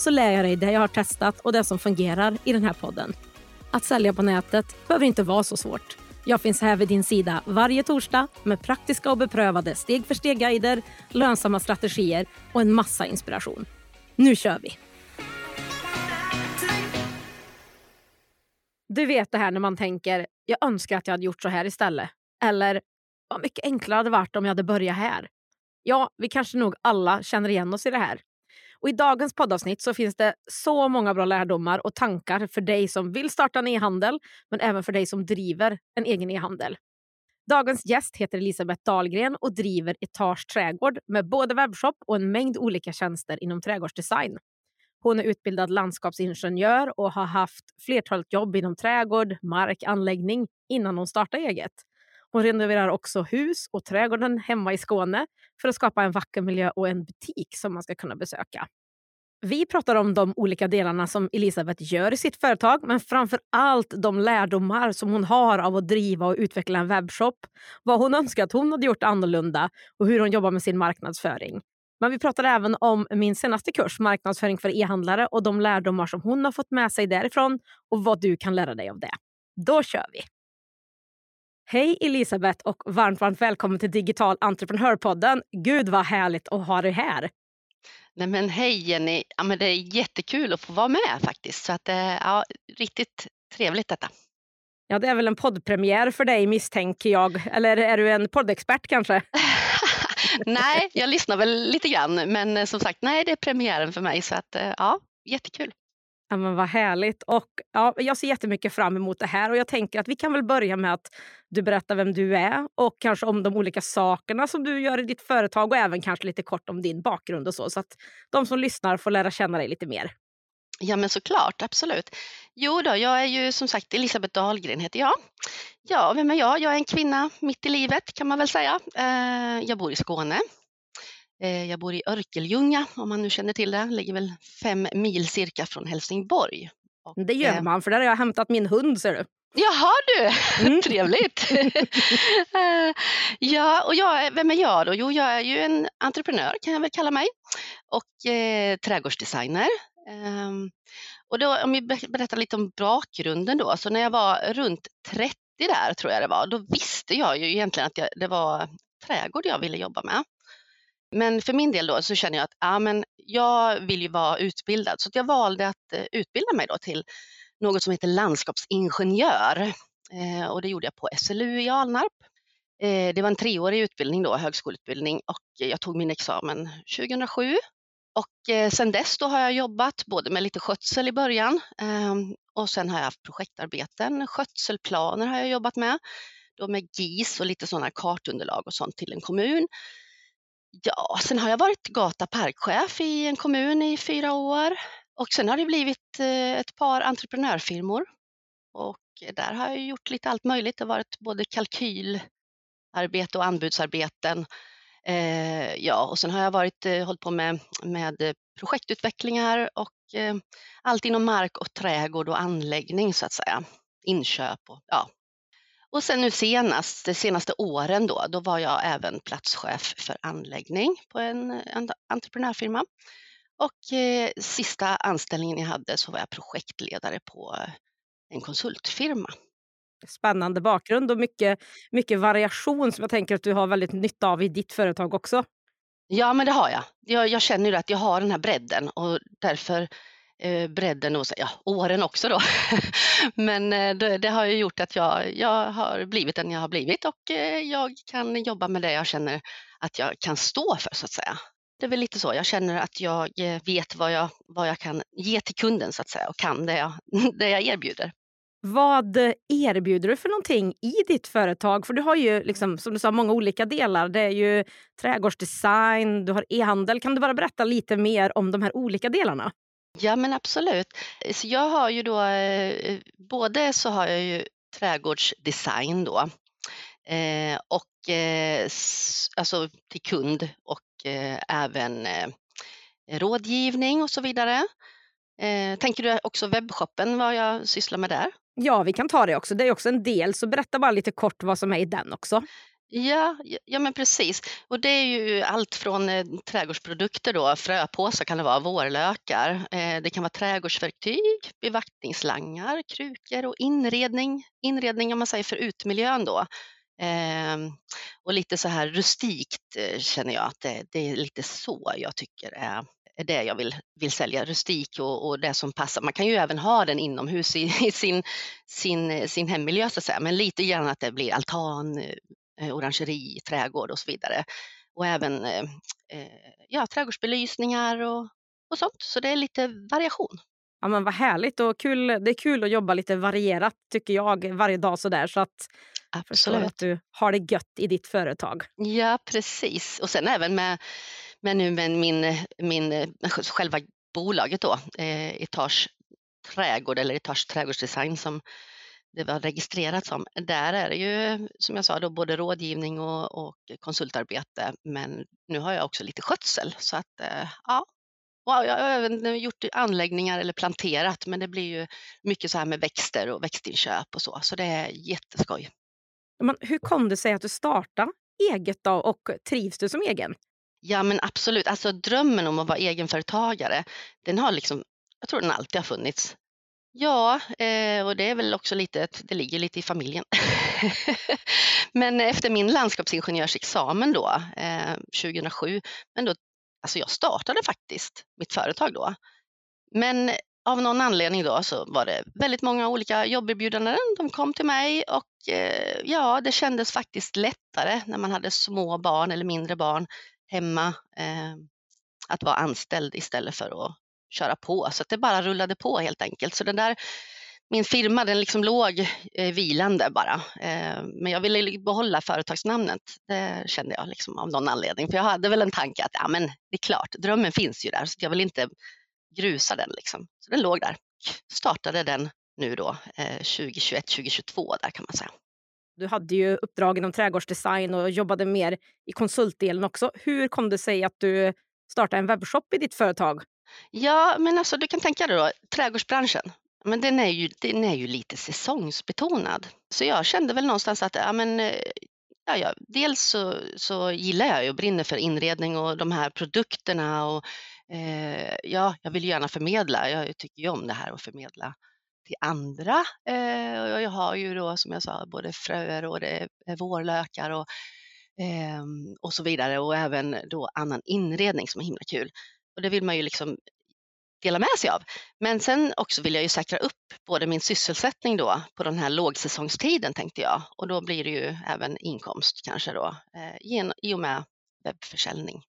så lär jag dig det jag har testat och det som fungerar i den här podden. Att sälja på nätet behöver inte vara så svårt. Jag finns här vid din sida varje torsdag med praktiska och beprövade steg för steg-guider, lönsamma strategier och en massa inspiration. Nu kör vi! Du vet det här när man tänker jag önskar att jag hade gjort så här istället. Eller vad mycket enklare hade varit om jag hade börjat här. Ja, vi kanske nog alla känner igen oss i det här. Och I dagens poddavsnitt så finns det så många bra lärdomar och tankar för dig som vill starta en e-handel, men även för dig som driver en egen e-handel. Dagens gäst heter Elisabeth Dahlgren och driver Etage Trädgård med både webbshop och en mängd olika tjänster inom trädgårdsdesign. Hon är utbildad landskapsingenjör och har haft flertalet jobb inom trädgård, mark, anläggning innan hon startade eget. Hon renoverar också hus och trädgården hemma i Skåne för att skapa en vacker miljö och en butik som man ska kunna besöka. Vi pratar om de olika delarna som Elisabeth gör i sitt företag men framför allt de lärdomar som hon har av att driva och utveckla en webbshop. Vad hon önskar att hon hade gjort annorlunda och hur hon jobbar med sin marknadsföring. Men vi pratar även om min senaste kurs, marknadsföring för e-handlare och de lärdomar som hon har fått med sig därifrån och vad du kan lära dig av det. Då kör vi! Hej Elisabeth och varmt, varmt välkommen till Digital entreprenörpodden. Gud vad härligt att ha dig här. Nej men hej Jenny, ja, men det är jättekul att få vara med faktiskt. Så att, eh, ja, riktigt trevligt detta. Ja, det är väl en poddpremiär för dig misstänker jag. Eller är du en poddexpert kanske? nej, jag lyssnar väl lite grann. Men eh, som sagt, nej det är premiären för mig. Så att, eh, ja, jättekul. Ja, men vad härligt. Och, ja, jag ser jättemycket fram emot det här. Och jag tänker att Vi kan väl börja med att du berättar vem du är och kanske om de olika sakerna som du gör i ditt företag och även kanske lite kort om din bakgrund och så. Så att de som lyssnar får lära känna dig lite mer. Ja men såklart, absolut. Jo då, jag är ju som sagt Elisabeth Dahlgren heter jag. Ja, vem är jag? Jag är en kvinna mitt i livet kan man väl säga. Eh, jag bor i Skåne jag bor i Örkelljunga, om man nu känner till det. Ligger väl fem mil cirka från Helsingborg. Och, det gör eh, man, för där har jag hämtat min hund ser du. Jaha du, mm. trevligt! Eh, ja, och jag, vem är jag då? Jo, jag är ju en entreprenör kan jag väl kalla mig och eh, trädgårdsdesigner. Eh, och då, om vi berättar lite om bakgrunden då, så när jag var runt 30 där tror jag det var, då visste jag ju egentligen att jag, det var trädgård jag ville jobba med. Men för min del då så känner jag att ja, men jag vill ju vara utbildad. Så jag valde att eh, utbilda mig då till något som heter landskapsingenjör. Eh, och det gjorde jag på SLU i Alnarp. Eh, det var en treårig utbildning då, högskoleutbildning. Och jag tog min examen 2007 och eh, sen dess då har jag jobbat både med lite skötsel i början ehm, och sen har jag haft projektarbeten, skötselplaner har jag jobbat med, då med GIS och lite sådana kartunderlag och sånt till en kommun. Ja, sen har jag varit gata parkchef i en kommun i fyra år och sen har det blivit eh, ett par entreprenörfirmor och där har jag gjort lite allt möjligt. Det har varit både kalkylarbete och anbudsarbeten. Eh, ja, och sen har jag varit, eh, hållit på med, med projektutvecklingar och eh, allt inom mark och trädgård och anläggning så att säga. Inköp och ja, och sen nu senast, de senaste åren då, då var jag även platschef för anläggning på en, en entreprenörfirma. Och eh, sista anställningen jag hade så var jag projektledare på en konsultfirma. Spännande bakgrund och mycket, mycket variation som jag tänker att du har väldigt nytta av i ditt företag också. Ja, men det har jag. Jag, jag känner att jag har den här bredden och därför Eh, bredden och ja, åren också då. Men eh, det, det, har ju gjort att jag, jag har blivit den jag har blivit och eh, jag kan jobba med det jag känner att jag kan stå för så att säga. Det är väl lite så, jag känner att jag vet vad jag, vad jag kan ge till kunden så att säga och kan det jag, det jag erbjuder. Vad erbjuder du för någonting i ditt företag? För du har ju liksom, som du sa många olika delar. Det är ju trädgårdsdesign, du har e-handel. Kan du bara berätta lite mer om de här olika delarna? Ja men absolut. Så jag har ju då, eh, både så har jag ju trädgårdsdesign då eh, och eh, alltså till kund och även rådgivning och så vidare. Tänker du också webbshoppen, vad jag sysslar med där? Ja, vi kan ta det också. Det är också en del, så berätta bara lite kort vad som är i den också. Ja, ja, ja men precis. Och det är ju allt från eh, trädgårdsprodukter då, fröpåsar kan det vara, vårlökar. Eh, det kan vara trädgårdsverktyg, bevattningsslangar, krukor och inredning. Inredning om man säger för utmiljön då. Eh, och lite så här rustikt eh, känner jag att det, det är lite så jag tycker är det jag vill, vill sälja, rustik och, och det som passar. Man kan ju även ha den inomhus i, i sin, sin, eh, sin hemmiljö så att säga, men lite gärna att det blir altan, eh, orangeri, trädgård och så vidare. Och även eh, eh, ja, trädgårdsbelysningar och, och sånt. Så det är lite variation. Ja, men vad härligt och kul. Det är kul att jobba lite varierat tycker jag varje dag sådär så att förstår Absolut. att du har det gött i ditt företag. Ja, precis. Och sen även med, med nu med min, min, eh, själva bolaget då, eh, Etage trädgård eller Etage trädgårdsdesign som det var registrerat som. Där är det ju som jag sa då både rådgivning och, och konsultarbete men nu har jag också lite skötsel så att eh, ja. Och jag har även gjort anläggningar eller planterat men det blir ju mycket så här med växter och växtinköp och så så det är jätteskoj. Men hur kom det sig att du startade eget då och trivs du som egen? Ja men absolut, alltså drömmen om att vara egenföretagare, den har liksom, jag tror den alltid har funnits. Ja, eh, och det är väl också lite, det ligger lite i familjen. men efter min landskapsingenjörsexamen då, eh, 2007, men då, alltså jag startade faktiskt mitt företag då. Men av någon anledning då så var det väldigt många olika jobberbjudanden. De kom till mig och eh, ja, det kändes faktiskt lättare när man hade små barn eller mindre barn hemma eh, att vara anställd istället för att köra på. Så att det bara rullade på helt enkelt. Så den där, min firma den liksom låg eh, vilande bara. Eh, men jag ville behålla företagsnamnet. Det kände jag liksom av någon anledning. För jag hade väl en tanke att ja, men det är klart, drömmen finns ju där så jag vill inte grusa den. Liksom. Så den låg där. Startade den nu då eh, 2021, 2022 där kan man säga. Du hade ju uppdrag inom trädgårdsdesign och jobbade mer i konsultdelen också. Hur kom det sig att du startade en webbshop i ditt företag? Ja, men alltså du kan tänka dig då, trädgårdsbranschen, men den är ju, den är ju lite säsongsbetonad. Så jag kände väl någonstans att ja, men, eh, ja, ja, dels så, så gillar jag ju och brinner för inredning och de här produkterna och eh, ja, jag vill gärna förmedla. Jag tycker ju om det här att förmedla till andra. Eh, och jag har ju då som jag sa både fröer och det är vårlökar och, eh, och så vidare och även då annan inredning som är himla kul. Och det vill man ju liksom dela med sig av. Men sen också vill jag ju säkra upp både min sysselsättning då på den här lågsäsongstiden tänkte jag och då blir det ju även inkomst kanske då eh, i och med webbförsäljning.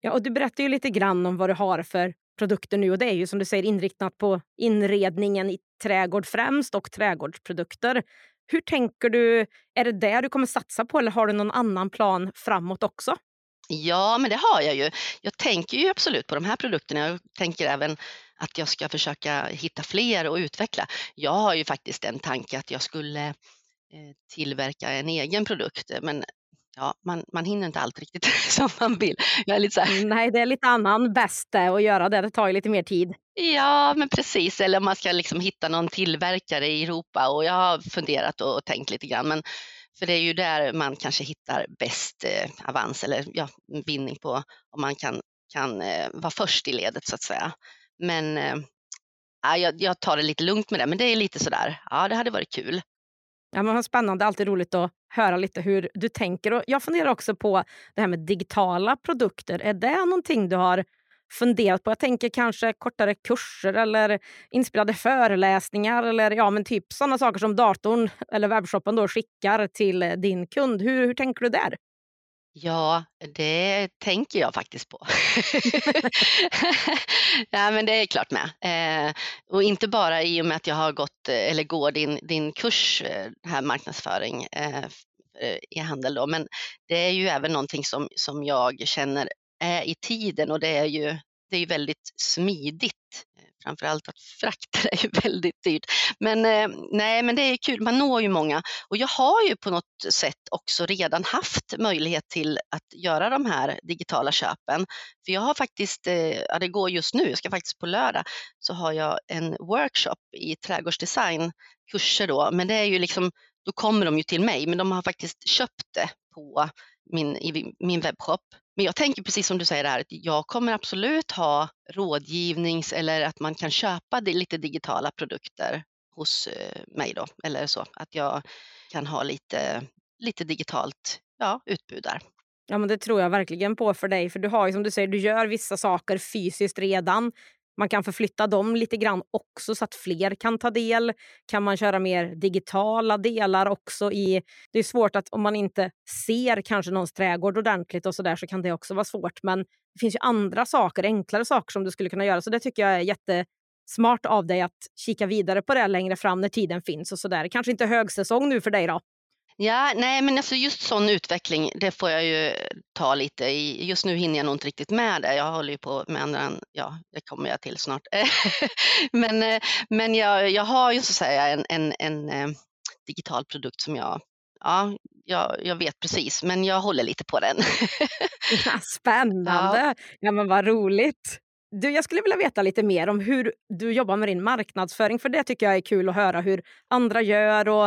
Ja, och du berättar ju lite grann om vad du har för produkter nu och det är ju som du säger inriktat på inredningen i trädgård främst och trädgårdsprodukter. Hur tänker du? Är det det du kommer satsa på eller har du någon annan plan framåt också? Ja, men det har jag ju. Jag tänker ju absolut på de här produkterna. Jag tänker även att jag ska försöka hitta fler och utveckla. Jag har ju faktiskt en tanke att jag skulle eh, tillverka en egen produkt, men ja, man, man hinner inte allt riktigt som man vill. Jag är lite så här, Nej, det är lite annan bäst att göra det. Det tar ju lite mer tid. Ja, men precis. Eller om man ska liksom hitta någon tillverkare i Europa och jag har funderat och tänkt lite grann. Men för det är ju där man kanske hittar bäst eh, avans eller ja, vinning på om man kan, kan eh, vara först i ledet så att säga. Men eh, jag, jag tar det lite lugnt med det, men det är lite sådär, ja det hade varit kul. Ja, men vad spännande, alltid roligt att höra lite hur du tänker. Och jag funderar också på det här med digitala produkter. Är det någonting du har funderat på? Jag tänker kanske kortare kurser eller inspelade föreläsningar eller ja, men typ sådana saker som datorn eller webbshoppen då skickar till eh, din kund. Hur, hur tänker du där? Ja, det tänker jag faktiskt på. ja, men det är klart med. Eh, och inte bara i och med att jag har gått, eh, eller går din, din kurs eh, här marknadsföring eh, i handel då, men det är ju även någonting som, som jag känner i tiden och det är ju det är ju väldigt smidigt framförallt att frakta är ju väldigt dyrt. Men eh, nej, men det är kul, man når ju många och jag har ju på något sätt också redan haft möjlighet till att göra de här digitala köpen. För jag har faktiskt, eh, ja det går just nu, jag ska faktiskt på lördag, så har jag en workshop i trädgårdsdesign, kurser då, men det är ju liksom, då kommer de ju till mig, men de har faktiskt köpt det på min, i min webbshop. Men jag tänker precis som du säger här, att jag kommer absolut ha rådgivnings eller att man kan köpa lite digitala produkter hos eh, mig då, eller så, att jag kan ha lite, lite digitalt ja, utbud där. Ja, men det tror jag verkligen på för dig. För du har ju som du säger, du gör vissa saker fysiskt redan. Man kan förflytta dem lite grann också så att fler kan ta del. Kan man köra mer digitala delar också i... Det är svårt att om man inte ser kanske någons trädgård ordentligt och så där så kan det också vara svårt. Men det finns ju andra saker, enklare saker som du skulle kunna göra. Så det tycker jag är jättesmart av dig att kika vidare på det längre fram när tiden finns och så där. Kanske inte högsäsong nu för dig då? Ja, nej men alltså just sån utveckling, det får jag ju ta lite i. Just nu hinner jag nog inte riktigt med det. Jag håller ju på med andra, ja det kommer jag till snart. men eh, men jag, jag har ju så att säga en, en, en eh, digital produkt som jag, ja, jag, jag vet precis, men jag håller lite på den. Spännande! Ja. ja men vad roligt! Du, jag skulle vilja veta lite mer om hur du jobbar med din marknadsföring. För Det tycker jag är kul att höra hur andra gör och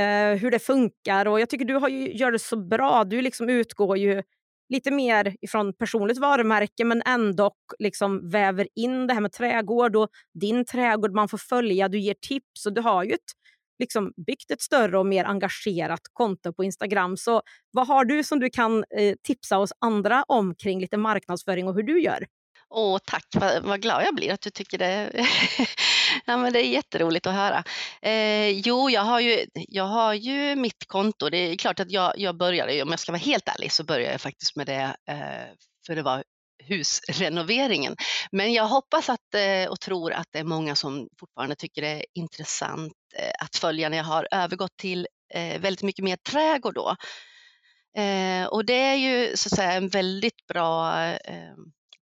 eh, hur det funkar. Och Jag tycker du har ju, gör det så bra. Du liksom utgår ju lite mer ifrån personligt varumärke men ändå liksom väver in det här med trädgård och din trädgård man får följa. Du ger tips och du har ju ett, liksom, byggt ett större och mer engagerat konto på Instagram. Så vad har du som du kan eh, tipsa oss andra om kring lite marknadsföring och hur du gör? Åh, tack, vad, vad, glad jag blir att du tycker det. ja, men det är jätteroligt att höra. Eh, jo, jag har, ju, jag har ju mitt konto. Det är klart att jag, jag började, om jag ska vara helt ärlig, så började jag faktiskt med det eh, för det var husrenoveringen. Men jag hoppas att, eh, och tror att det är många som fortfarande tycker det är intressant eh, att följa när jag har övergått till eh, väldigt mycket mer trädgård då. Eh, och det är ju så att säga en väldigt bra eh,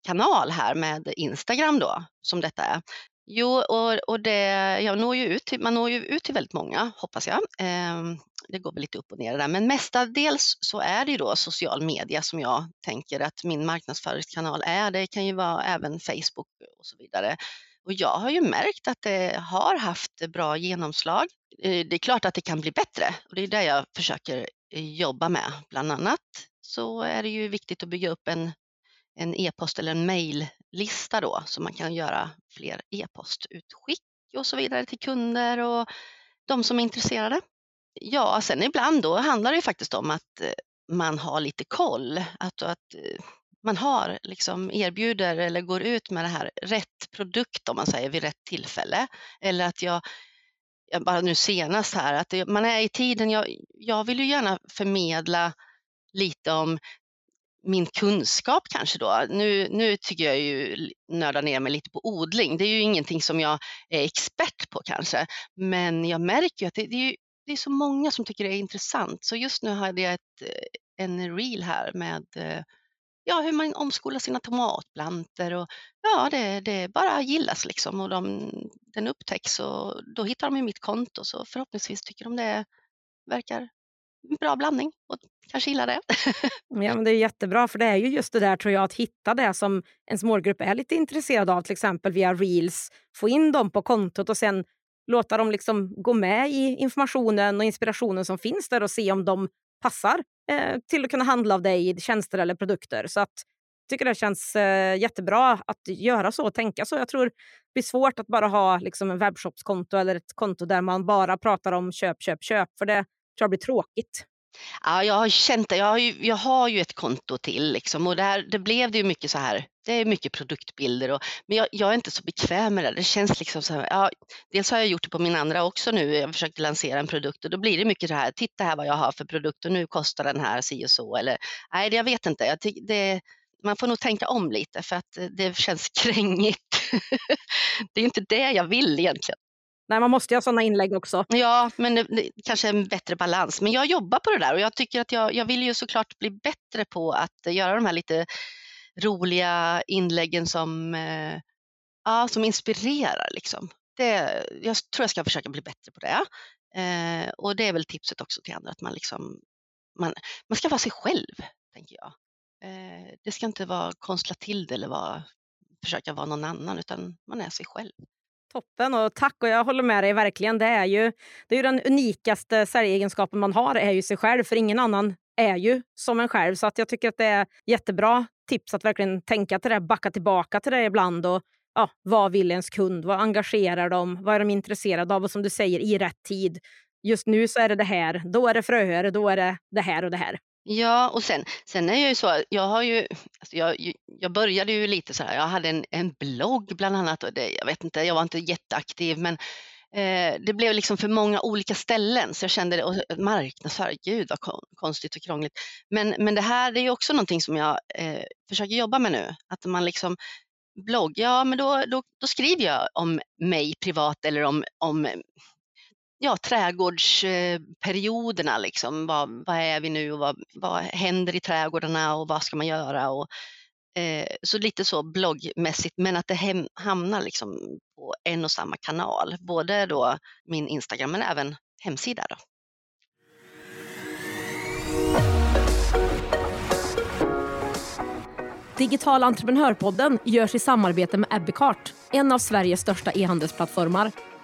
kanal här med Instagram då, som detta är. Jo, och, och det, jag når ju ut man når ju ut till väldigt många, hoppas jag. Eh, det går väl lite upp och ner där, men mestadels så är det ju då social media som jag tänker att min marknadsföringskanal är. Det kan ju vara även Facebook och så vidare. Och jag har ju märkt att det har haft bra genomslag. Eh, det är klart att det kan bli bättre och det är det jag försöker eh, jobba med. Bland annat så är det ju viktigt att bygga upp en en e-post eller en mejllista då så man kan göra fler e-postutskick och så vidare till kunder och de som är intresserade. Ja, sen ibland då handlar det ju faktiskt om att eh, man har lite koll, att, att eh, man har liksom erbjuder eller går ut med det här rätt produkt om man säger vid rätt tillfälle. Eller att jag, jag bara nu senast här, att man är i tiden, jag, jag vill ju gärna förmedla lite om min kunskap kanske då. Nu, nu tycker jag ju nörda ner mig lite på odling. Det är ju ingenting som jag är expert på kanske, men jag märker ju att det, det, är, det är så många som tycker det är intressant. Så just nu hade jag ett, eh, en reel här med eh, ja, hur man omskolar sina tomatplanter och ja, det, det bara gillas liksom och de, den upptäcks och då hittar de i mitt konto så förhoppningsvis tycker de det verkar bra blandning och kanske gillar det. ja, men det är jättebra, för det är ju just det där tror jag, att hitta det som ens målgrupp är lite intresserad av, till exempel via reels. Få in dem på kontot och sen låta dem liksom gå med i informationen och inspirationen som finns där och se om de passar eh, till att kunna handla av dig i tjänster eller produkter. Så att jag tycker det känns eh, jättebra att göra så och tänka så. Jag tror det blir svårt att bara ha liksom, en webbshopskonto eller ett konto där man bara pratar om köp, köp, köp. För det tror jag blir tråkigt. Ja, jag har känt det. Jag har ju, jag har ju ett konto till liksom, och där, det blev det ju mycket så här. Det är mycket produktbilder, och, men jag, jag är inte så bekväm med det. Det känns liksom så här, ja, dels har jag gjort det på min andra också nu. Jag försökte lansera en produkt och då blir det mycket så här, titta här vad jag har för produkt och nu kostar den här si och så. Eller, nej, jag vet inte. Jag tyck, det, man får nog tänka om lite för att det känns krängigt. det är inte det jag vill egentligen. Nej, man måste ju ha sådana inlägg också. Ja, men det, det kanske är en bättre balans. Men jag jobbar på det där och jag tycker att jag, jag vill ju såklart bli bättre på att eh, göra de här lite roliga inläggen som eh, ja, som inspirerar. Liksom. Det, jag tror jag ska försöka bli bättre på det. Eh, och det är väl tipset också till andra, att man, liksom, man, man ska vara sig själv, tänker jag. Eh, det ska inte vara konstla till det eller vara, försöka vara någon annan, utan man är sig själv. Toppen och tack och jag håller med dig verkligen. Det är ju, det är ju den unikaste säljegenskapen man har, är ju sig själv. För ingen annan är ju som en själv. Så att jag tycker att det är jättebra tips att verkligen tänka till det, backa tillbaka till det ibland. Och, ja, vad vill ens kund? Vad engagerar dem? Vad är de intresserade av? Och som du säger, i rätt tid. Just nu så är det det här, då är det fröer, då är det det här och det här. Ja, och sen, sen är jag ju så, jag har ju, jag, jag började ju lite så här, jag hade en, en blogg bland annat och det, jag vet inte, jag var inte jätteaktiv men eh, det blev liksom för många olika ställen så jag kände, och marknadsföra, gud vad konstigt och krångligt. Men, men det här det är ju också någonting som jag eh, försöker jobba med nu, att man liksom blogg, ja men då, då, då skriver jag om mig privat eller om, om ja, trädgårdsperioderna. Liksom. Vad, vad är vi nu och vad, vad händer i trädgårdarna och vad ska man göra? Och, eh, så lite så bloggmässigt, men att det hem, hamnar liksom på en och samma kanal. Både då min Instagram men även hemsida. Då. Digital entreprenörpodden görs i samarbete med Ebbecart, en av Sveriges största e-handelsplattformar.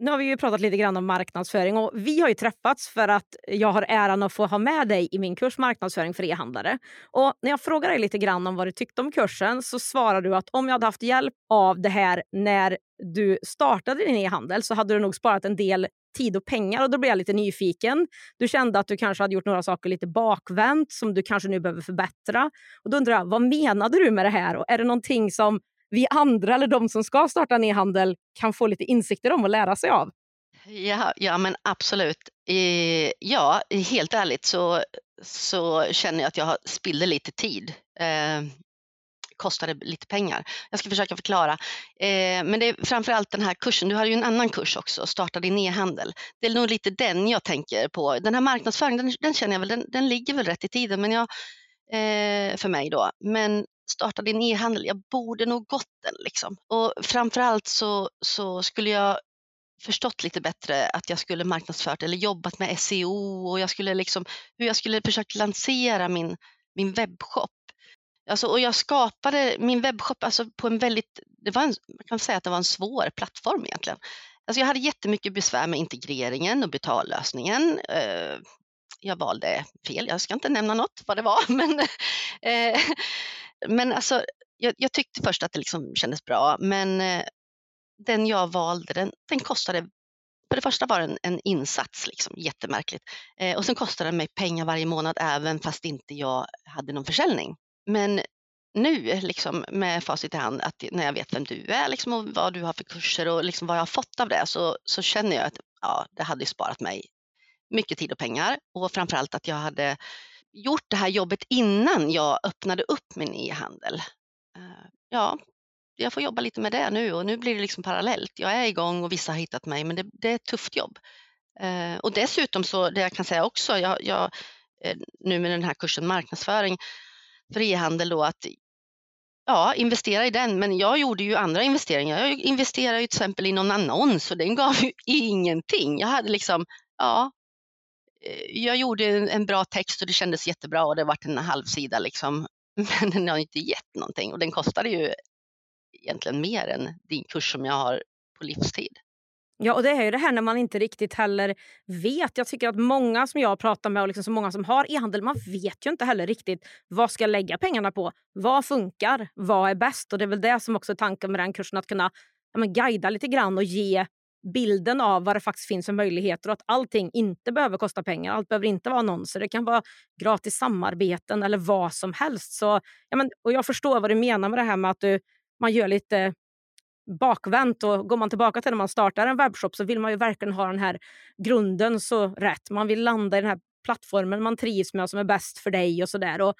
Nu har vi ju pratat lite grann om marknadsföring och vi har ju träffats för att jag har äran att få ha med dig i min kurs marknadsföring för e-handlare. Och när jag frågar dig lite grann om vad du tyckte om kursen så svarar du att om jag hade haft hjälp av det här när du startade din e-handel så hade du nog sparat en del tid och pengar och då blev jag lite nyfiken. Du kände att du kanske hade gjort några saker lite bakvänt som du kanske nu behöver förbättra. Och då undrar jag, vad menade du med det här? Och är det någonting som vi andra eller de som ska starta en e-handel kan få lite insikter om och lära sig av? Ja, ja men absolut. ja, helt ärligt så, så känner jag att jag spillde lite tid. Eh, kostade lite pengar. Jag ska försöka förklara. Eh, men det är framförallt den här kursen, du har ju en annan kurs också, Starta din e-handel. Det är nog lite den jag tänker på. Den här marknadsföringen, den, den känner jag väl, den, den, ligger väl rätt i tiden men jag, eh, för mig då. Men starta din e-handel, jag borde nog gått den. Liksom. Och framförallt så, så skulle jag förstått lite bättre att jag skulle marknadsfört eller jobbat med SEO och jag skulle liksom, hur jag skulle försökt lansera min, min webbshop. Alltså, och jag skapade min webbshop alltså på en väldigt, det var en, man kan säga att det var en svår plattform egentligen. Alltså jag hade jättemycket besvär med integreringen och betallösningen. Eh, jag valde fel, jag ska inte nämna något vad det var, men eh, men alltså, jag, jag, tyckte först att det liksom kändes bra, men eh, den jag valde, den, den kostade för det första var det en, en insats, liksom, jättemärkligt. Eh, och sen kostade den mig pengar varje månad även fast inte jag hade någon försäljning. Men nu liksom, med facit i hand, att när jag vet vem du är liksom, och vad du har för kurser och liksom, vad jag har fått av det så, så känner jag att ja, det hade sparat mig mycket tid och pengar och framförallt att jag hade gjort det här jobbet innan jag öppnade upp min e-handel. Eh, ja, jag får jobba lite med det nu och nu blir det liksom parallellt. Jag är igång och vissa har hittat mig men det, det är ett tufft jobb. Eh, och dessutom så, det jag kan säga också, jag, jag, eh, nu med den här kursen marknadsföring för e-handel då att ja, investera i den. Men jag gjorde ju andra investeringar. Jag investerade ju till exempel i någon annons och den gav ju ingenting. Jag hade liksom, ja, Eh, jag gjorde en bra text och det kändes jättebra och det vart en halvsida liksom. Men den har inte gett någonting och den kostade ju egentligen mer än din kurs som jag har på livstid. Ja, och det är ju det här när man inte riktigt heller vet. Jag tycker att många som jag pratar med och liksom så många som har e-handel, man vet ju inte heller riktigt vad ska jag lägga pengarna på. Vad funkar? Vad är bäst? Och det är väl det som också är tanken med den kursen, att kunna ja, men guida lite grann och ge bilden av vad det faktiskt finns för möjligheter och att allting inte behöver kosta pengar. Allt behöver inte vara annonser. Det kan vara gratis samarbeten eller vad som helst. Så, ja, men, och jag förstår vad du menar med det här med att du, man gör lite bakvänt. Och går man tillbaka till när man startar en webbshop så vill man ju verkligen ha den här grunden så rätt. Man vill landa i den här plattformen man trivs med och som är bäst för dig och sådär.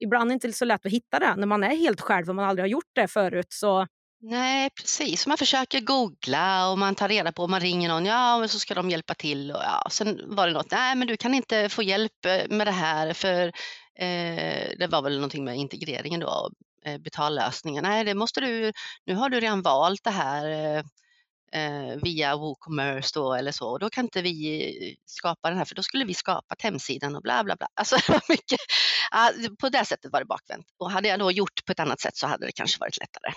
ibland är det inte så lätt att hitta det när man är helt själv och man aldrig har gjort det förut. Så Nej, precis. Man försöker googla och man tar reda på, man ringer någon, ja men så ska de hjälpa till. Och ja, sen var det något, nej men du kan inte få hjälp eh, med det här för eh, det var väl någonting med integreringen då, eh, betallösningen. Nej, det måste du, nu har du redan valt det här eh, eh via WooCommerce då eller så och då kan inte vi skapa den här för då skulle vi skapat hemsidan och bla bla bla. Alltså mycket, ja, på det sättet var det bakvänt och hade jag då gjort på ett annat sätt så hade det kanske varit lättare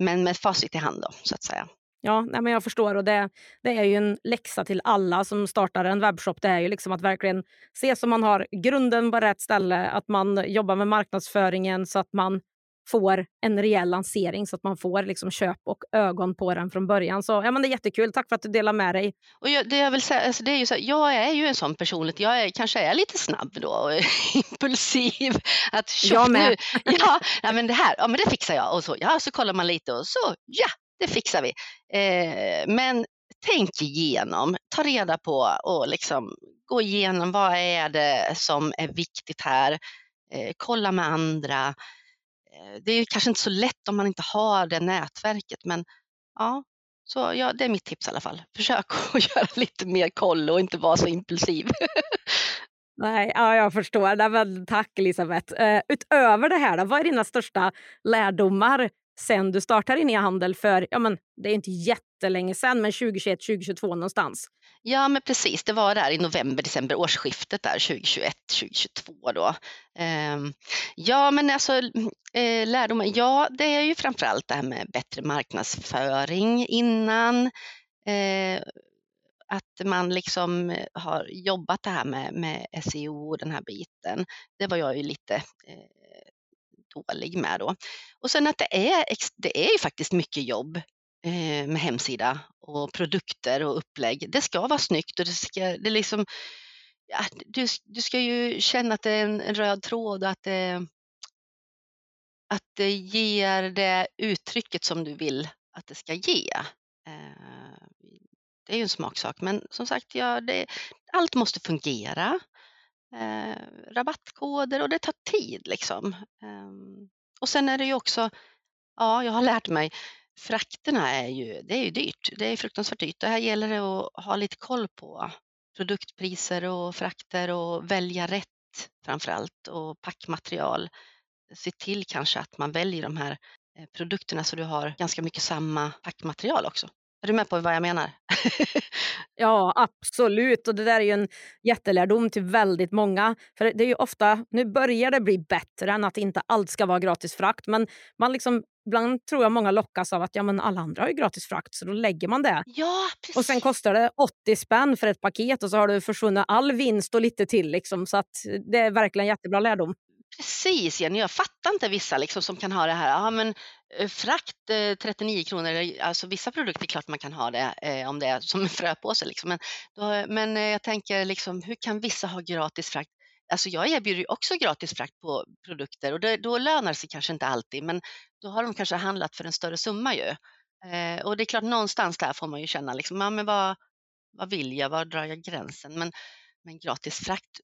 men med facit i hand då, så att säga. Ja, nej, men jag förstår. och det, det är ju en läxa till alla som startar en webbshop. Det är ju liksom att verkligen se så man har grunden på rätt ställe, att man jobbar med marknadsföringen så att man får en rejäl lansering så att man får liksom köp och ögon på den från början. Så ja, men Det är jättekul. Tack för att du delar med dig. Och jag, det jag, vill säga, alltså det är ju så, jag är ju en sån personlighet. Jag är, kanske är lite snabb då och impulsiv. Att, jag med. Nu, ja, ja, men det här ja, men det fixar jag. Och så, ja, så kollar man lite och så, ja, det fixar vi. Eh, men tänk igenom, ta reda på och liksom gå igenom vad är det som är viktigt här. Eh, kolla med andra. Eh, det är kanske inte så lätt om man inte har det nätverket, men ja, så ja, det är mitt tips i alla fall. Försök att göra lite mer koll och inte vara så impulsiv. Nej, ja, jag förstår. Nej, men tack Elisabeth. Uh, utöver det här, då, vad är dina största lärdomar sen du startade din e-handel för, ja men det är inte jättelänge sen, men 2021, 2022 någonstans? Ja, men precis. Det var där i november, december, årsskiftet där 2021, 2022 då. Um, ja, men alltså eh, lärdomar, ja, det är ju framförallt det här med bättre marknadsföring innan. Eh, att man liksom har jobbat det här med, med SEO och den här biten. Det var jag ju lite eh, dålig med då. Och sen att det är, det är ju faktiskt mycket jobb eh, med hemsida och produkter och upplägg. Det ska vara snyggt och det ska, det liksom, ja, du, du ska ju känna att det är en, en röd tråd och att det, att det ger det uttrycket som du vill att det ska ge. Eh, det är ju en smaksak, men som sagt, ja, det, allt måste fungera eh, rabattkoder och det tar tid liksom. Eh, och sen är det ju också, ja, jag har lärt mig, frakterna är ju, det är ju dyrt. Det är fruktansvärt dyrt. Det här gäller det att ha lite koll på produktpriser och frakter och välja rätt framför allt och packmaterial. Se till kanske att man väljer de här eh, produkterna så du har ganska mycket samma packmaterial också. Är du med på vad jag menar? ja, absolut. Och Det där är ju en jättelärdom till väldigt många. För det är ju ofta, Nu börjar det bli bättre än att inte allt ska vara gratis frakt. Men man liksom, ibland tror jag många lockas av att ja, men alla andra har ju gratis frakt, så då lägger man det. Ja, precis. Och sen kostar det 80 spänn för ett paket och så har du försvunnit all vinst och lite till. Liksom, så att Det är verkligen jättebra lärdom. Precis Jenny, jag fattar inte vissa liksom som kan ha det här, ja men eh, frakt eh, 39 kronor, alltså vissa produkter är klart man kan ha det eh, om det är som en fröpåse liksom. Men, då, men eh, jag tänker liksom, hur kan vissa ha gratis frakt? Alltså jag erbjuder ju också gratis frakt på produkter och det, då lönar det sig kanske inte alltid, men då har de kanske handlat för en större summa ju. Eh, och det är klart någonstans där får man ju känna liksom, ja men vad, vad vill jag, var drar jag gränsen? Men men gratis frakt,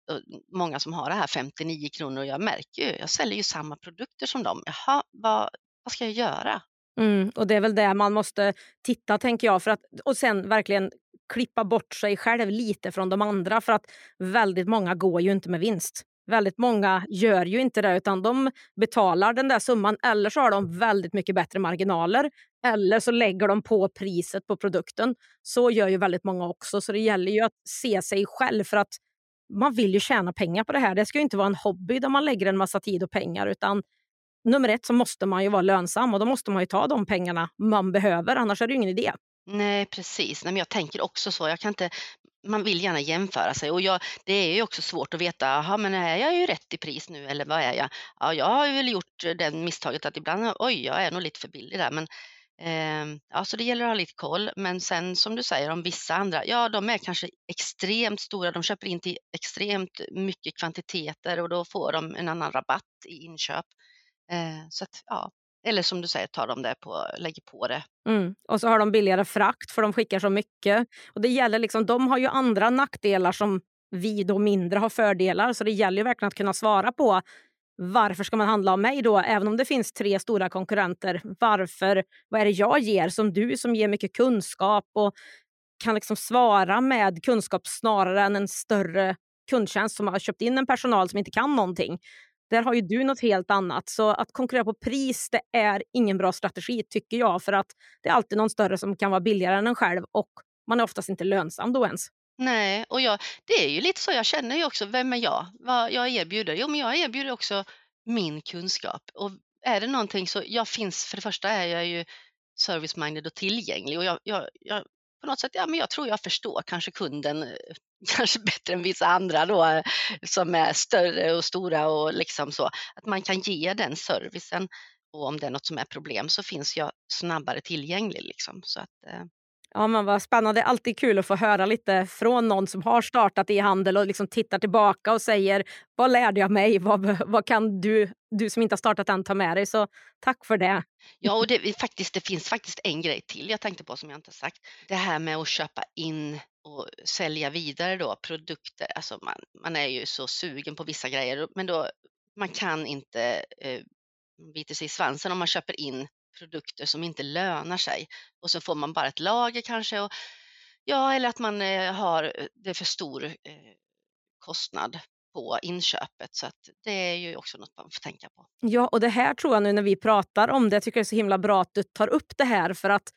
många som har det här 59 kronor och jag märker ju, jag säljer ju samma produkter som dem. Jaha, vad, vad ska jag göra? Mm, och Det är väl det man måste titta, tänker jag. För att, och sen verkligen klippa bort sig själv lite från de andra. För att väldigt många går ju inte med vinst. Väldigt många gör ju inte det utan de betalar den där summan eller så har de väldigt mycket bättre marginaler eller så lägger de på priset på produkten. Så gör ju väldigt många också så det gäller ju att se sig själv för att man vill ju tjäna pengar på det här. Det ska ju inte vara en hobby där man lägger en massa tid och pengar utan nummer ett så måste man ju vara lönsam och då måste man ju ta de pengarna man behöver annars är det ju ingen idé. Nej, precis. Nej, men jag tänker också så. Jag kan inte, man vill gärna jämföra sig och jag, det är ju också svårt att veta, jaha men är jag ju rätt i pris nu eller vad är jag? Ja, jag har väl gjort eh, det misstaget att ibland, oj, jag är nog lite för billig där, men eh, ja, så det gäller att ha lite koll. Men sen som du säger om vissa andra, ja, de är kanske extremt stora, de köper in till extremt mycket kvantiteter och då får de en annan rabatt i inköp. Eh, så att, ja, eller som du säger, tar de det på, lägger på det. Mm. Och så har de billigare frakt för de skickar så mycket. Och det gäller liksom, de har ju andra nackdelar som vi då mindre har fördelar. Så det gäller ju verkligen att kunna svara på varför ska man handla av mig då? Även om det finns tre stora konkurrenter. Varför? Vad är det jag ger som du som ger mycket kunskap och kan liksom svara med kunskap snarare än en större kundtjänst som har köpt in en personal som inte kan någonting. Där har ju du något helt annat. Så att konkurrera på pris det är ingen bra strategi tycker jag. För att det är alltid någon större som kan vara billigare än en själv och man är oftast inte lönsam då ens. Nej, och jag, det är ju lite så jag känner ju också, vem är jag? Vad jag erbjuder? Jo, men jag erbjuder också min kunskap. Och är det någonting så, jag finns, för det första är jag ju service-minded och tillgänglig och jag, jag, jag, på något sätt, ja men jag tror jag förstår kanske kunden eh, kanske bättre än vissa andra då som är större och stora och liksom så. Att man kan ge den servicen och om det är något som är problem så finns jag snabbare tillgänglig liksom. Så att, eh, Ja, men vad spännande. Alltid kul att få höra lite från någon som har startat e-handel och liksom tittar tillbaka och säger vad lärde jag mig? Vad, vad kan du, du som inte har startat än ta med dig? Så tack för det. Ja, och det, faktiskt, det finns faktiskt en grej till jag tänkte på som jag inte sagt. Det här med att köpa in och sälja vidare då produkter. Alltså man, man är ju så sugen på vissa grejer, men då man kan inte eh, bita sig i svansen om man köper in produkter som inte lönar sig och så får man bara ett lager kanske. Och, ja, eller att man eh, har eh, det för stor eh, kostnad på inköpet. Så att det är ju också något man får tänka på. Ja, och det här tror jag nu när vi pratar om det, jag tycker det är så himla bra att du tar upp det här för att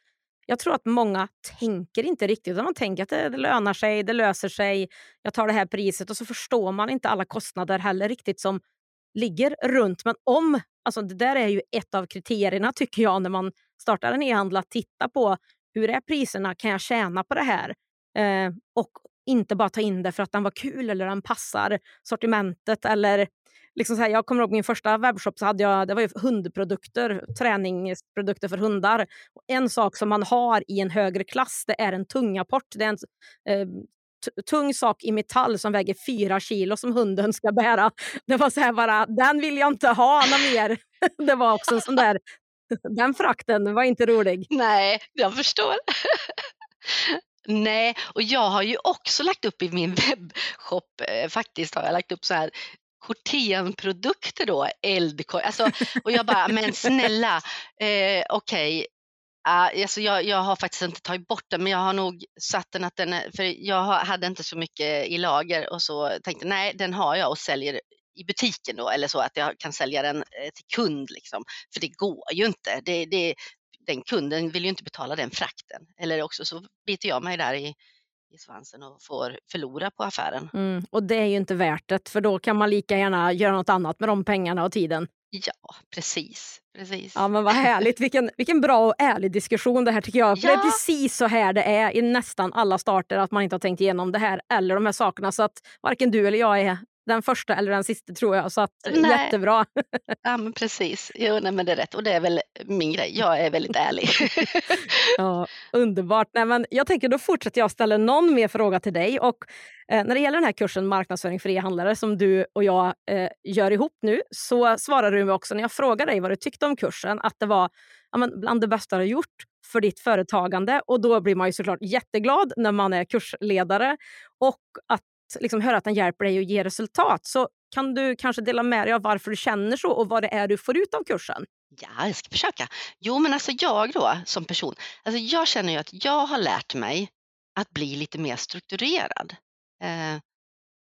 jag tror att många tänker inte riktigt. Man tänker att det, det lönar sig, det löser sig, jag tar det här priset och så förstår man inte alla kostnader heller riktigt som ligger runt. Men om, alltså det där är ju ett av kriterierna tycker jag när man startar en e-handel, att titta på hur är priserna, kan jag tjäna på det här? Eh, och inte bara ta in det för att den var kul eller den passar sortimentet. Eller liksom så här, jag kommer ihåg min första webbshop, så hade jag, det var ju hundprodukter, träningsprodukter för hundar. Och en sak som man har i en högre klass det är en tungapport. Det är en eh, tung sak i metall som väger fyra kilo som hunden ska bära. Det var så här bara, den vill jag inte ha någon mer. Det var också en sån där, den frakten var inte rolig. Nej, jag förstår. Nej, och jag har ju också lagt upp i min webbshop, eh, faktiskt har jag lagt upp så här Corten-produkter då, eldkorg. Alltså, och jag bara, men snälla, eh, okej, okay, Uh, alltså jag, jag, har faktiskt inte tagit bort den, men jag har nog satt den att den är, för jag hade inte så mycket i lager och så tänkte nej, den har jag och säljer i butiken då eller så att jag kan sälja den eh, till kund liksom. För det går ju inte. Det, det, den kunden vill ju inte betala den frakten. Eller också så biter jag mig där i, i svansen och får förlora på affären. Mm, och det är ju inte värt det, för då kan man lika gärna göra något annat med de pengarna och tiden. Ja, precis. precis. Ja, men vad härligt. Vilken, vilken bra och ärlig diskussion det här tycker jag. För ja. Det är precis så här det är i nästan alla starter, att man inte har tänkt igenom det här eller de här sakerna. Så att varken du eller jag är den första eller den sista tror jag. Så att, nej. jättebra. Ja men previs. Jo, nej, men det är rätt. Och det är väl min grej. Jag är väldigt ärlig. ja, underbart. Nej, men jag tänker då fortsätter jag ställa någon mer fråga till dig. Och eh, när det gäller den här kursen marknadsföring för e-handlare som du och jag eh, gör ihop nu så svarade du mig också när jag frågade dig vad du tyckte om kursen att det var ja, men bland det bästa du har gjort för ditt företagande. Och då blir man ju såklart jätteglad när man är kursledare och att liksom höra att den hjälper dig att ge resultat. Så kan du kanske dela med dig av varför du känner så och vad det är du får ut av kursen? Ja, jag ska försöka. Jo, men alltså jag då som person, alltså jag känner ju att jag har lärt mig att bli lite mer strukturerad. Eh,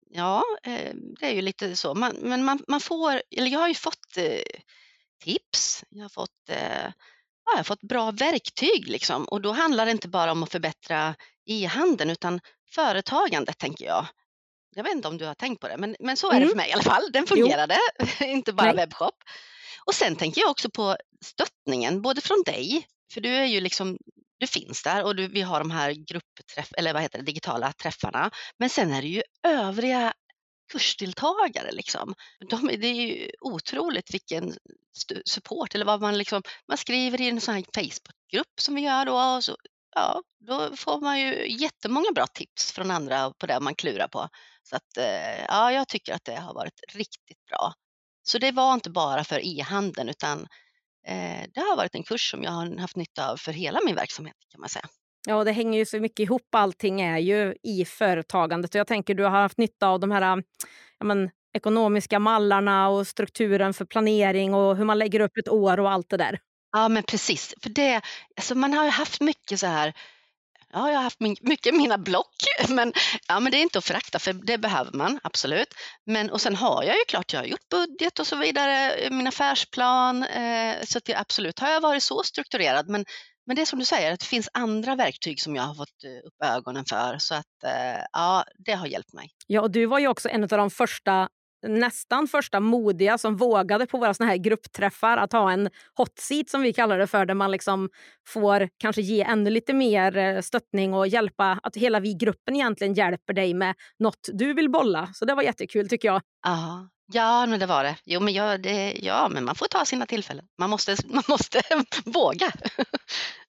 ja, eh, det är ju lite så. Man, men man, man, får, eller jag har ju fått eh, tips, jag har fått, eh, ja, jag har fått bra verktyg liksom. och då handlar det inte bara om att förbättra e-handeln utan företagandet tänker jag. Jag vet inte om du har tänkt på det, men, men så är mm. det för mig i alla fall. Den fungerade, inte bara Nej. webbshop. Och sen tänker jag också på stöttningen, både från dig, för du är ju liksom du finns där och du, vi har de här gruppträff, eller vad heter det, digitala träffarna. Men sen är det ju övriga kursdeltagare. Liksom. De, det är ju otroligt vilken support, eller vad man liksom, man skriver i en sån här Facebookgrupp som vi gör då och så ja, då får man ju jättemånga bra tips från andra på det man klurar på. Så att, eh, ja, jag tycker att det har varit riktigt bra. Så det var inte bara för e-handeln utan eh, det har varit en kurs som jag har haft nytta av för hela min verksamhet kan man säga. Ja, det hänger ju så mycket ihop. Allting är ju i företagandet. Och jag tänker du har haft nytta av de här ja, men, ekonomiska mallarna och strukturen för planering och hur man lägger upp ett år och allt det där. Ja, men precis. För det, alltså man har ju haft mycket så här Ja, jag har haft mycket mina block, men, ja, men det är inte att förakta för det behöver man absolut. Men, och sen har jag ju klart, jag har gjort budget och så vidare, min affärsplan, eh, så att det, absolut har jag varit så strukturerad. Men, men det är som du säger, att det finns andra verktyg som jag har fått eh, upp ögonen för. Så att eh, ja, det har hjälpt mig. Ja, och du var ju också en av de första nästan första modiga som vågade på våra såna här gruppträffar att ha en hot seat som vi kallar det för där man liksom får kanske ge ännu lite mer eh, stöttning och hjälpa att hela vi gruppen egentligen hjälper dig med något du vill bolla. Så det var jättekul tycker jag. Aha. Ja, men det var det. Jo, men jag, det, ja, men man får ta sina tillfällen. Man måste, man måste våga.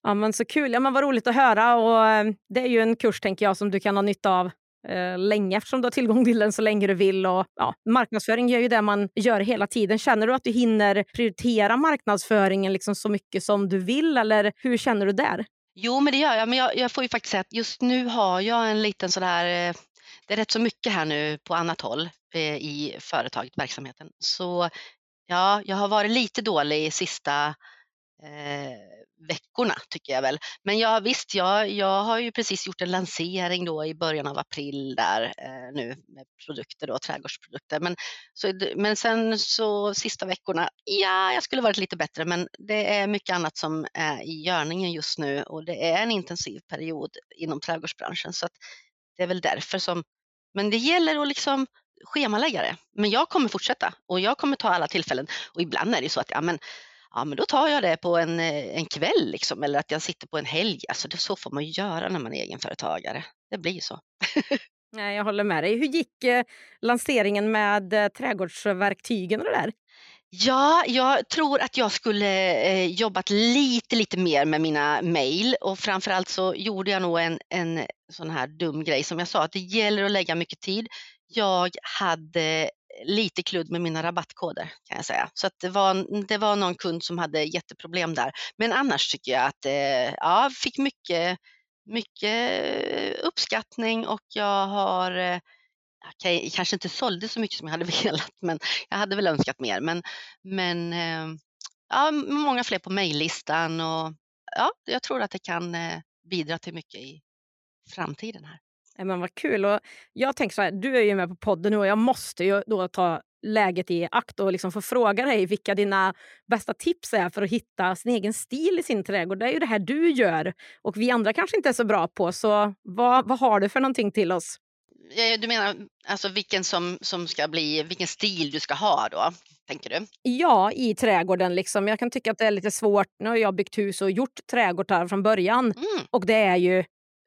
ja, men så kul. Ja, men vad roligt att höra. Och eh, det är ju en kurs tänker jag som du kan ha nytta av eh, länge eftersom du har tillgång till den så länge du vill. Och, ja, marknadsföring gör ju det man gör hela tiden. Känner du att du hinner prioritera marknadsföringen liksom så mycket som du vill eller hur känner du där? Jo, men det gör jag. Men jag, jag får ju faktiskt säga att just nu har jag en liten sådär eh, det är rätt så mycket här nu på annat håll eh, i företaget, verksamheten. Så ja, jag har varit lite dålig sista eh, veckorna tycker jag väl. Men ja, visst, jag, jag har ju precis gjort en lansering då i början av april där eh, nu med produkter då, trädgårdsprodukter. Men, så, men sen så sista veckorna, ja, jag skulle varit lite bättre, men det är mycket annat som är i görningen just nu och det är en intensiv period inom trädgårdsbranschen så att det är väl därför som, men det gäller att liksom schemalägga det. Men jag kommer fortsätta och jag kommer ta alla tillfällen och ibland är det så att ja, men ja men då tar jag det på en, eh, en kväll liksom, eller att jag sitter på en helg. Alltså det, så får man ju göra när man är egenföretagare. Det blir så. Nej, jag håller med dig. Hur gick eh, lanseringen med eh, trädgårdsverktygen och det där? Ja, jag tror att jag skulle eh, jobbat lite, lite mer med mina mejl och framförallt så gjorde jag nog en, en sån här dum grej som jag sa att det gäller att lägga mycket tid. Jag hade lite kludd med mina rabattkoder kan jag säga. Så att det, var, det var någon kund som hade jätteproblem där. Men annars tycker jag att eh, ja, fick mycket, mycket uppskattning och jag har eh, okay, kanske inte sålde så mycket som jag hade velat, men jag hade väl önskat mer. Men, men eh, ja, många fler på mejllistan och ja, jag tror att det kan eh, bidra till mycket i framtiden här. Men vad kul. Och jag tänker så här, du är ju med på podden nu och jag måste ju då ta läget i akt och liksom få fråga dig vilka dina bästa tips är för att hitta sin egen stil i sin trädgård. Det är ju det här du gör och vi andra kanske inte är så bra på. Så vad, vad har du för någonting till oss? Du menar alltså vilken som, som ska bli, vilken stil du ska ha då? Tänker du? Ja, i trädgården. Liksom. Jag kan tycka att det är lite svårt. Nu har jag byggt hus och gjort trädgårdar från början. Mm. Och det är ju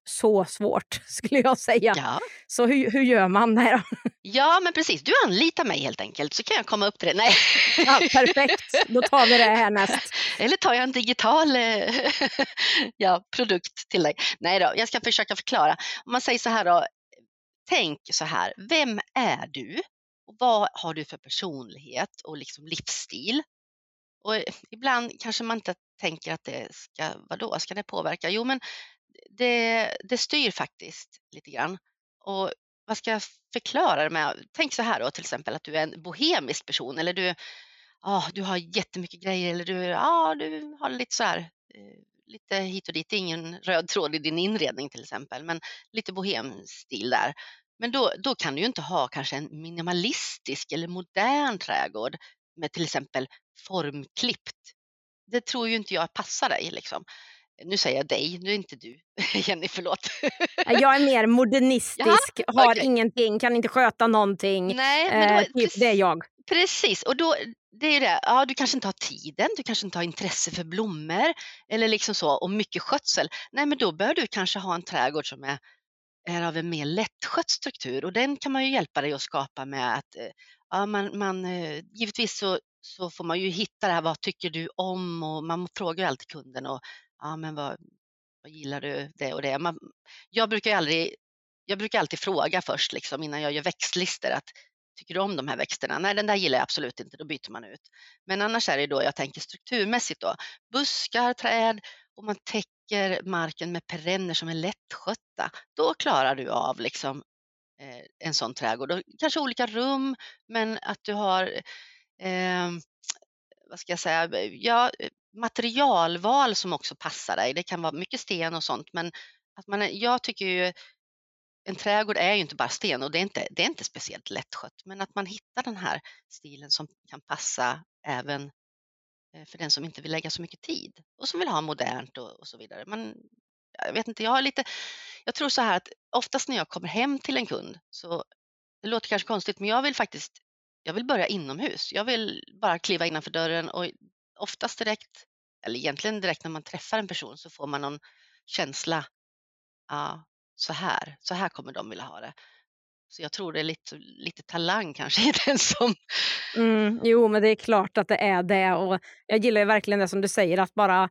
så svårt skulle jag säga. Ja. Så hur, hur gör man? Nej Ja men precis, du anlitar mig helt enkelt så kan jag komma upp till det. Nej. Ja, perfekt, då tar vi det härnäst. Eller tar jag en digital eh, ja, produkt till dig. Nej då, jag ska försöka förklara. Om man säger så här då, tänk så här, vem är du? Och vad har du för personlighet och liksom livsstil? Och ibland kanske man inte tänker att det ska, vadå, ska det påverka? Jo men det, det styr faktiskt lite grann. Och vad ska jag förklara det med? Tänk så här då till exempel att du är en bohemisk person eller du, oh, du har jättemycket grejer eller du, ah, du har lite så här eh, lite hit och dit, ingen röd tråd i din inredning till exempel, men lite bohemstil där. Men då, då kan du ju inte ha kanske en minimalistisk eller modern trädgård med till exempel formklippt. Det tror ju inte jag passar dig liksom nu säger jag dig, nu är inte du. Jenny, förlåt. jag är mer modernistisk, ja, har okay. ingenting, kan inte sköta någonting. Nej, men då, eh, typ, det är jag. Precis, och då, det är det, ja, du kanske inte har tiden, du kanske inte har intresse för blommor eller liksom så, och mycket skötsel. Nej, men då bör du kanske ha en trädgård som är, är av en mer lättskött struktur och den kan man ju hjälpa dig att skapa med att eh, ja, man, man, eh, givetvis så, så får man ju hitta det här, vad tycker du om? Och man frågar ju alltid kunden och ja, men vad, vad gillar du det och det? Man, jag brukar aldrig, jag brukar alltid fråga först liksom, innan jag gör växtlistor att tycker du om de här växterna? Nej, den där gillar jag absolut inte, då byter man ut. Men annars är det då jag tänker strukturmässigt då, buskar, träd och man täcker marken med perenner som är lättskötta. Då klarar du av liksom eh, en sån trädgård. Och kanske olika rum, men att du har eh, vad ska jag säga, ja, eh, materialval som också passar dig. Det kan vara mycket sten och sånt, men att man, jag tycker ju en trädgård är ju inte bara sten och det är inte, det är inte speciellt lättskött, men att man hittar den här stilen som kan passa även eh, för den som inte vill lägga så mycket tid och som vill ha modernt och, och så vidare. Men jag vet inte, jag har lite, jag tror så här att oftast när jag kommer hem till en kund så, det låter kanske konstigt, men jag vill faktiskt, jag vill börja inomhus. Jag vill bara kliva innanför dörren och oftast direkt, eller egentligen direkt när man träffar en person så får man någon känsla, ja, så här, så här kommer de vilja ha det. Så jag tror det är lite, lite talang kanske i den som... Mm, jo, men det är klart att det är det. Och jag gillar verkligen det som du säger, att bara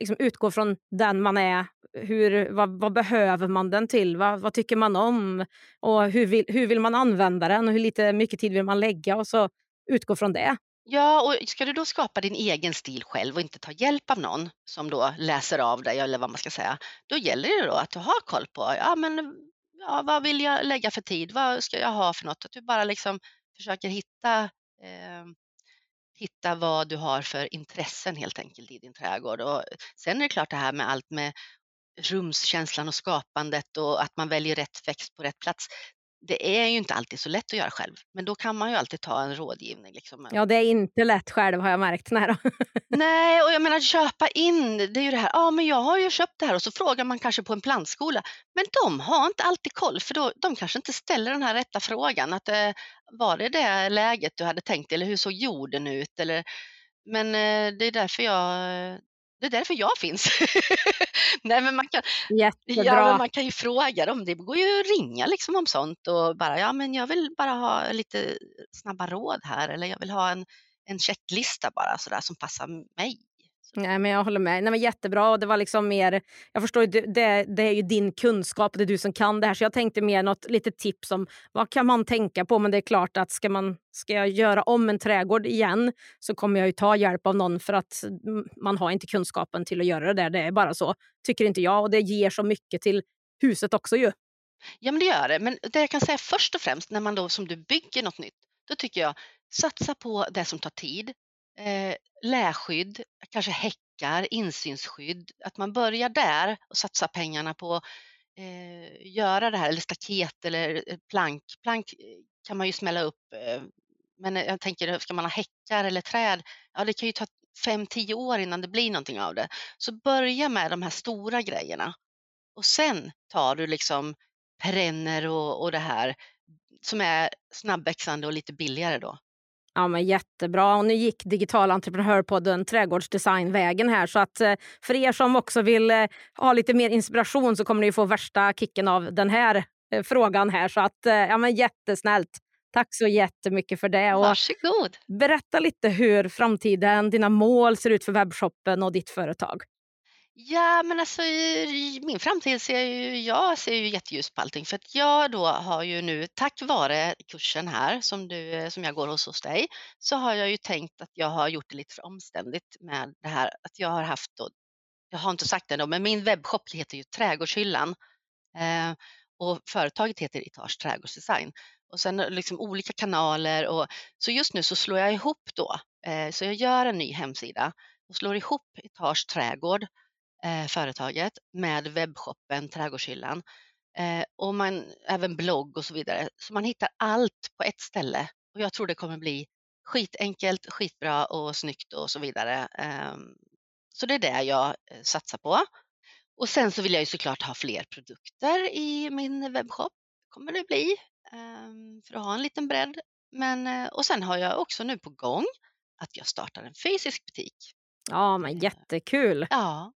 liksom utgå från den man är. Hur, vad, vad behöver man den till? Vad, vad, tycker man om? Och hur vill, hur vill man använda den? Och hur lite, mycket tid vill man lägga? Och så utgå från det. Ja, och ska du då skapa din egen stil själv och inte ta hjälp av någon som då läser av dig eller vad man ska säga, då gäller det då att du har koll på, ja men ja, vad vill jag lägga för tid? Vad ska jag ha för något? Att du bara liksom försöker hitta, eh, hitta vad du har för intressen helt enkelt i din trädgård. Och sen är det klart det här med allt med rumskänslan och skapandet och att man väljer rätt växt på rätt plats det är ju inte alltid så lätt att göra själv, men då kan man ju alltid ta en rådgivning. Liksom. Ja, det är inte lätt själv har jag märkt. Nej, Nej och jag menar köpa in, det är ju det här, ja men jag har ju köpt det här och så frågar man kanske på en plantskola, men de har inte alltid koll för då, de kanske inte ställer den här rätta frågan, att eh, var det det läget du hade tänkt eller hur såg jorden ut? Eller, men eh, det är därför jag det är därför jag finns. Nej, men man, kan, Jättebra. ja, men man kan ju fråga dem. Det går ju att ringa liksom om sånt och bara, ja men jag vill bara ha lite snabba råd här eller jag vill ha en, en checklista bara sådär som passar mig. Nej, men jag håller med. Nej, men jättebra. Och det var liksom mer, jag förstår det, det, är ju din kunskap, det är du som kan det här. Så jag tänkte mer något lite tips om vad kan man tänka på. Men det är klart att ska, man, ska jag göra om en trädgård igen så kommer jag ju ta hjälp av någon för att man har inte kunskapen till att göra det där. Det är bara så, tycker inte jag. Och det ger så mycket till huset också ju. Ja, men det gör det. Men det jag kan säga först och främst när man då som du bygger något nytt, då tycker jag satsa på det som tar tid eh, läskydd, kanske häckar, insynsskydd, att man börjar där och satsar pengarna på eh, göra det här, eller staket eller eh, plank. Plank eh, kan man ju smälla upp, eh, men eh, jag tänker, ska man ha häckar eller träd, ja det kan ju ta fem, tio år innan det blir någonting av det. Så börja med de här stora grejerna och sen tar du liksom perenner och, och det här som är snabbväxande och lite billigare då. Ja, men jättebra. Och nu gick Digital entreprenörpodden trädgårdsdesignvägen här. Så att eh, för er som också vill eh, ha lite mer inspiration så kommer ni få värsta kicken av den här eh, frågan här. Så att, ja, men jättesnällt. Tack så jättemycket för det. Och Varsågod. Berätta lite hur framtiden, dina mål ser ut för webbshoppen och ditt företag. Ja, men alltså i min framtid ser ju, jag ser ju jätteljus på allting. För att jag då har ju nu tack vare kursen här som, du, som jag går hos hos dig så har jag ju tänkt att jag har gjort det lite för omständigt med det här. Att jag har haft då, jag har inte sagt det ändå, men min webbshop heter ju Trädgårdshyllan eh, och företaget heter Etage Trädgårdsdesign. Och sen liksom olika kanaler och så just nu så slår jag ihop då, eh, så jag gör en ny hemsida och slår ihop Etage Trädgård eh, företaget med webbshoppen Trädgårdshyllan eh, och man, även blogg och så vidare. Så man hittar allt på ett ställe och jag tror det kommer bli skitenkelt, skitbra och snyggt och så vidare. Eh, så det är det jag eh, satsar på. Och sen så vill jag ju såklart ha fler produkter i min webbshop. kommer det bli ehm, för att ha en liten bredd. Men, eh, och sen har jag också nu på gång att jag startar en fysisk butik. Ja, men jättekul. Ja,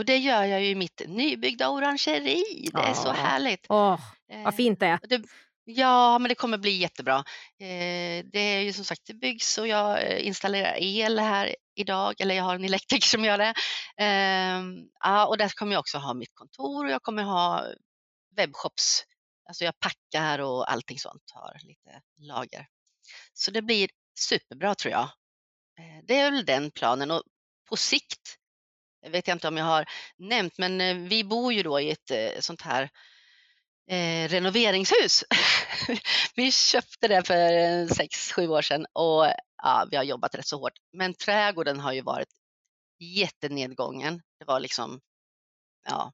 och det gör jag ju i mitt nybyggda orangeri. Det är så härligt. Åh, vad eh, fint det är. Det, ja, men det kommer bli jättebra. Eh, det är ju som sagt, det byggs och jag eh, installerar el här idag, eller jag har en elektriker som gör det. Ehm, ja, och där kommer jag också ha mitt kontor och jag kommer ha webbshops. Alltså jag packar och allting sånt, har lite lager. Så det blir superbra tror jag. Det är väl den planen och på sikt vet jag inte om jag har nämnt, men eh, vi bor ju då i ett eh, sånt här eh, renoveringshus. vi köpte det för eh, sex, sju år sedan och ja, vi har jobbat rätt så hårt. Men trädgården har ju varit jättenedgången. Det var liksom ja,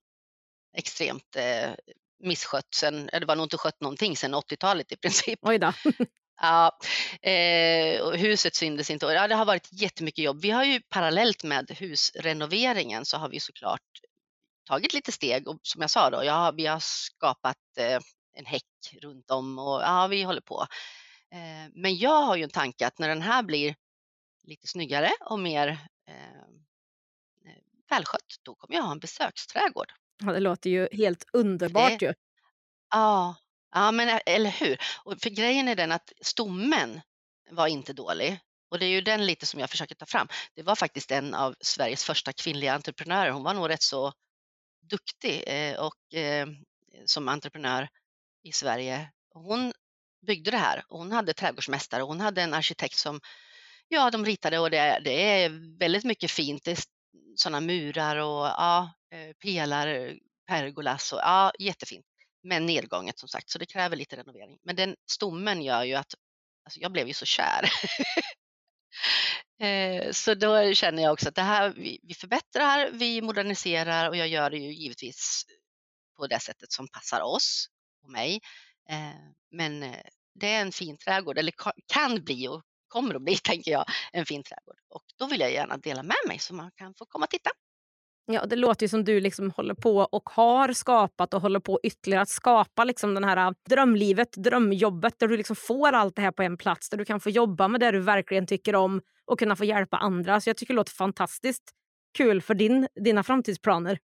extremt eh, misskött sen, det var nog inte skött någonting sedan 80-talet i princip. Oj då. Ja, eh, huset syntes inte. Ja, det har varit jättemycket jobb. Vi har ju parallellt med husrenoveringen så har vi såklart tagit lite steg och som jag sa då, ja, vi har skapat eh, en häck runt om och ja, vi håller på. Eh, men jag har ju en tanke att när den här blir lite snyggare och mer eh, välskött, då kommer jag ha en besöksträdgård. Ja, det låter ju helt underbart det, ju. Ja, ja, men eller hur? Och för grejen är den att stommen var inte dålig. Och det är ju den lite som jag försöker ta fram. Det var faktiskt en av Sveriges första kvinnliga entreprenörer. Hon var nog rätt så duktig eh, och eh, som entreprenör i Sverige. Hon byggde det här hon hade trädgårdsmästare och hon hade en arkitekt som Ja, de ritade och det, det är väldigt mycket fint. Det är sådana murar och ja, eh, pelare, pergolas och ja, jättefint. Men nedgånget som sagt, så det kräver lite renovering. Men den stommen gör ju att alltså jag blev ju så kär. Eh, så då känner jag också att det här, vi förbättrar, vi moderniserar och jag gör det ju givetvis på det sättet som passar oss och mig. Eh, men eh, det är en fin trädgård, eller kan bli och kommer att bli, tänker jag, en fin trädgård. Och då vill jag gärna dela med mig så man kan få komma och titta. Ja, det låter ju som du liksom håller på och har skapat och håller på ytterligare att skapa liksom den här äh, drömlivet, drömjobbet där du liksom får allt det här på en plats. Där du kan få jobba med det du verkligen tycker om och kunna få hjälpa andra. Så jag tycker det låter fantastiskt kul för din, dina framtidsplaner.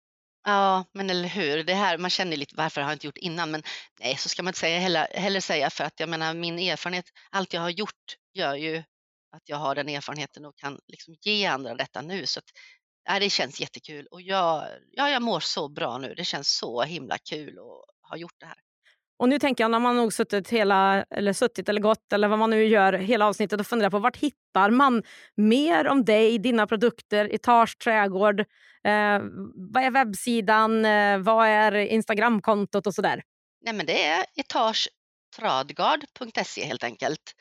Ja, men eller hur. Det här, man känner lite varför har jag inte gjort innan, men nej, så ska man inte säga heller, heller säga för att jag menar min erfarenhet, allt jag har gjort gör ju att jag har den erfarenheten och kan liksom ge andra detta nu. Så att, ja, det känns jättekul och jag, ja, jag mår så bra nu. Det känns så himla kul att ha gjort det här. Och nu tänker jag när man nog suttit hela, eller suttit eller gått eller vad man nu gör hela avsnittet och funderar på vart hittar man mer om dig, dina produkter, Etage trädgård. Eh, vad är webbsidan? Eh, vad är Instagramkontot och sådär? Nej, men det är etagetradgard.se helt enkelt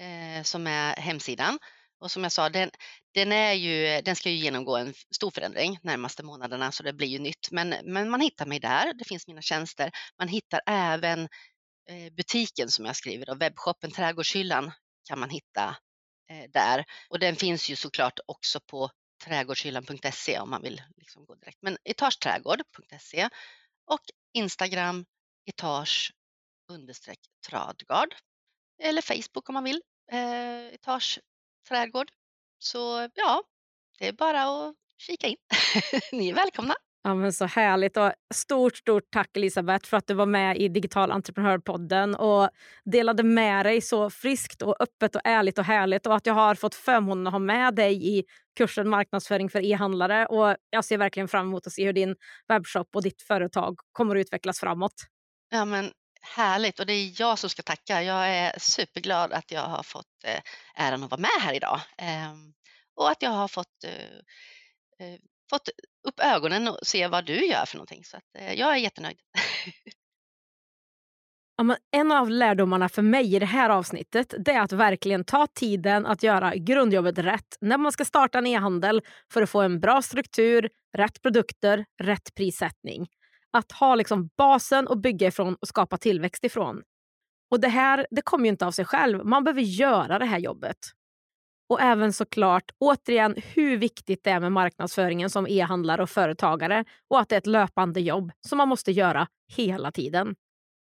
eh, som är hemsidan. Och som jag sa, den, den, är ju, den ska ju genomgå en stor förändring närmaste månaderna så det blir ju nytt. Men, men man hittar mig där, det finns mina tjänster. Man hittar även eh, butiken som jag skriver, och webbshoppen Trädgårdshyllan kan man hitta eh, där. Och den finns ju såklart också på trädgårdshyllan.se om man vill liksom gå direkt. Men etageträdgård.se och Instagram etage understreck tradgard eller Facebook om man vill, eh, etage trädgård. Så ja, det är bara att kika in. Ni är välkomna. Ja, men så härligt. Och stort, stort tack Elisabeth för att du var med i Digital entreprenörpodden och delade med dig så friskt och öppet och ärligt och härligt och att jag har fått förmånen att ha med dig i kursen marknadsföring för e-handlare. Och jag ser verkligen fram emot att se hur din webbshop och ditt företag kommer att utvecklas framåt. Ja, men Härligt och det är jag som ska tacka. Jag är superglad att jag har fått eh, äran att vara med här idag ehm, och att jag har fått, eh, eh, fått upp ögonen och se vad du gör för någonting. Så att, jag är jättenöjd. Ja, en av lärdomarna för mig i det här avsnittet det är att verkligen ta tiden att göra grundjobbet rätt när man ska starta en e-handel för att få en bra struktur, rätt produkter, rätt prissättning att ha liksom basen att bygga ifrån och skapa tillväxt ifrån. Och Det här det kommer ju inte av sig själv. Man behöver göra det här jobbet. Och även såklart återigen hur viktigt det är med marknadsföringen som e-handlare och företagare och att det är ett löpande jobb som man måste göra hela tiden.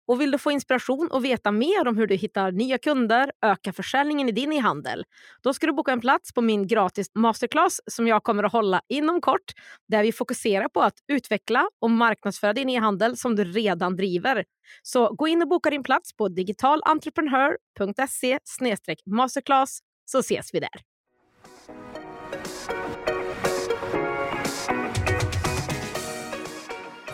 Och vill du få inspiration och veta mer om hur du hittar nya kunder, ökar försäljningen i din e-handel, då ska du boka en plats på min gratis masterclass som jag kommer att hålla inom kort, där vi fokuserar på att utveckla och marknadsföra din e-handel som du redan driver. Så gå in och boka din plats på digitalentreprenör.se masterclass så ses vi där.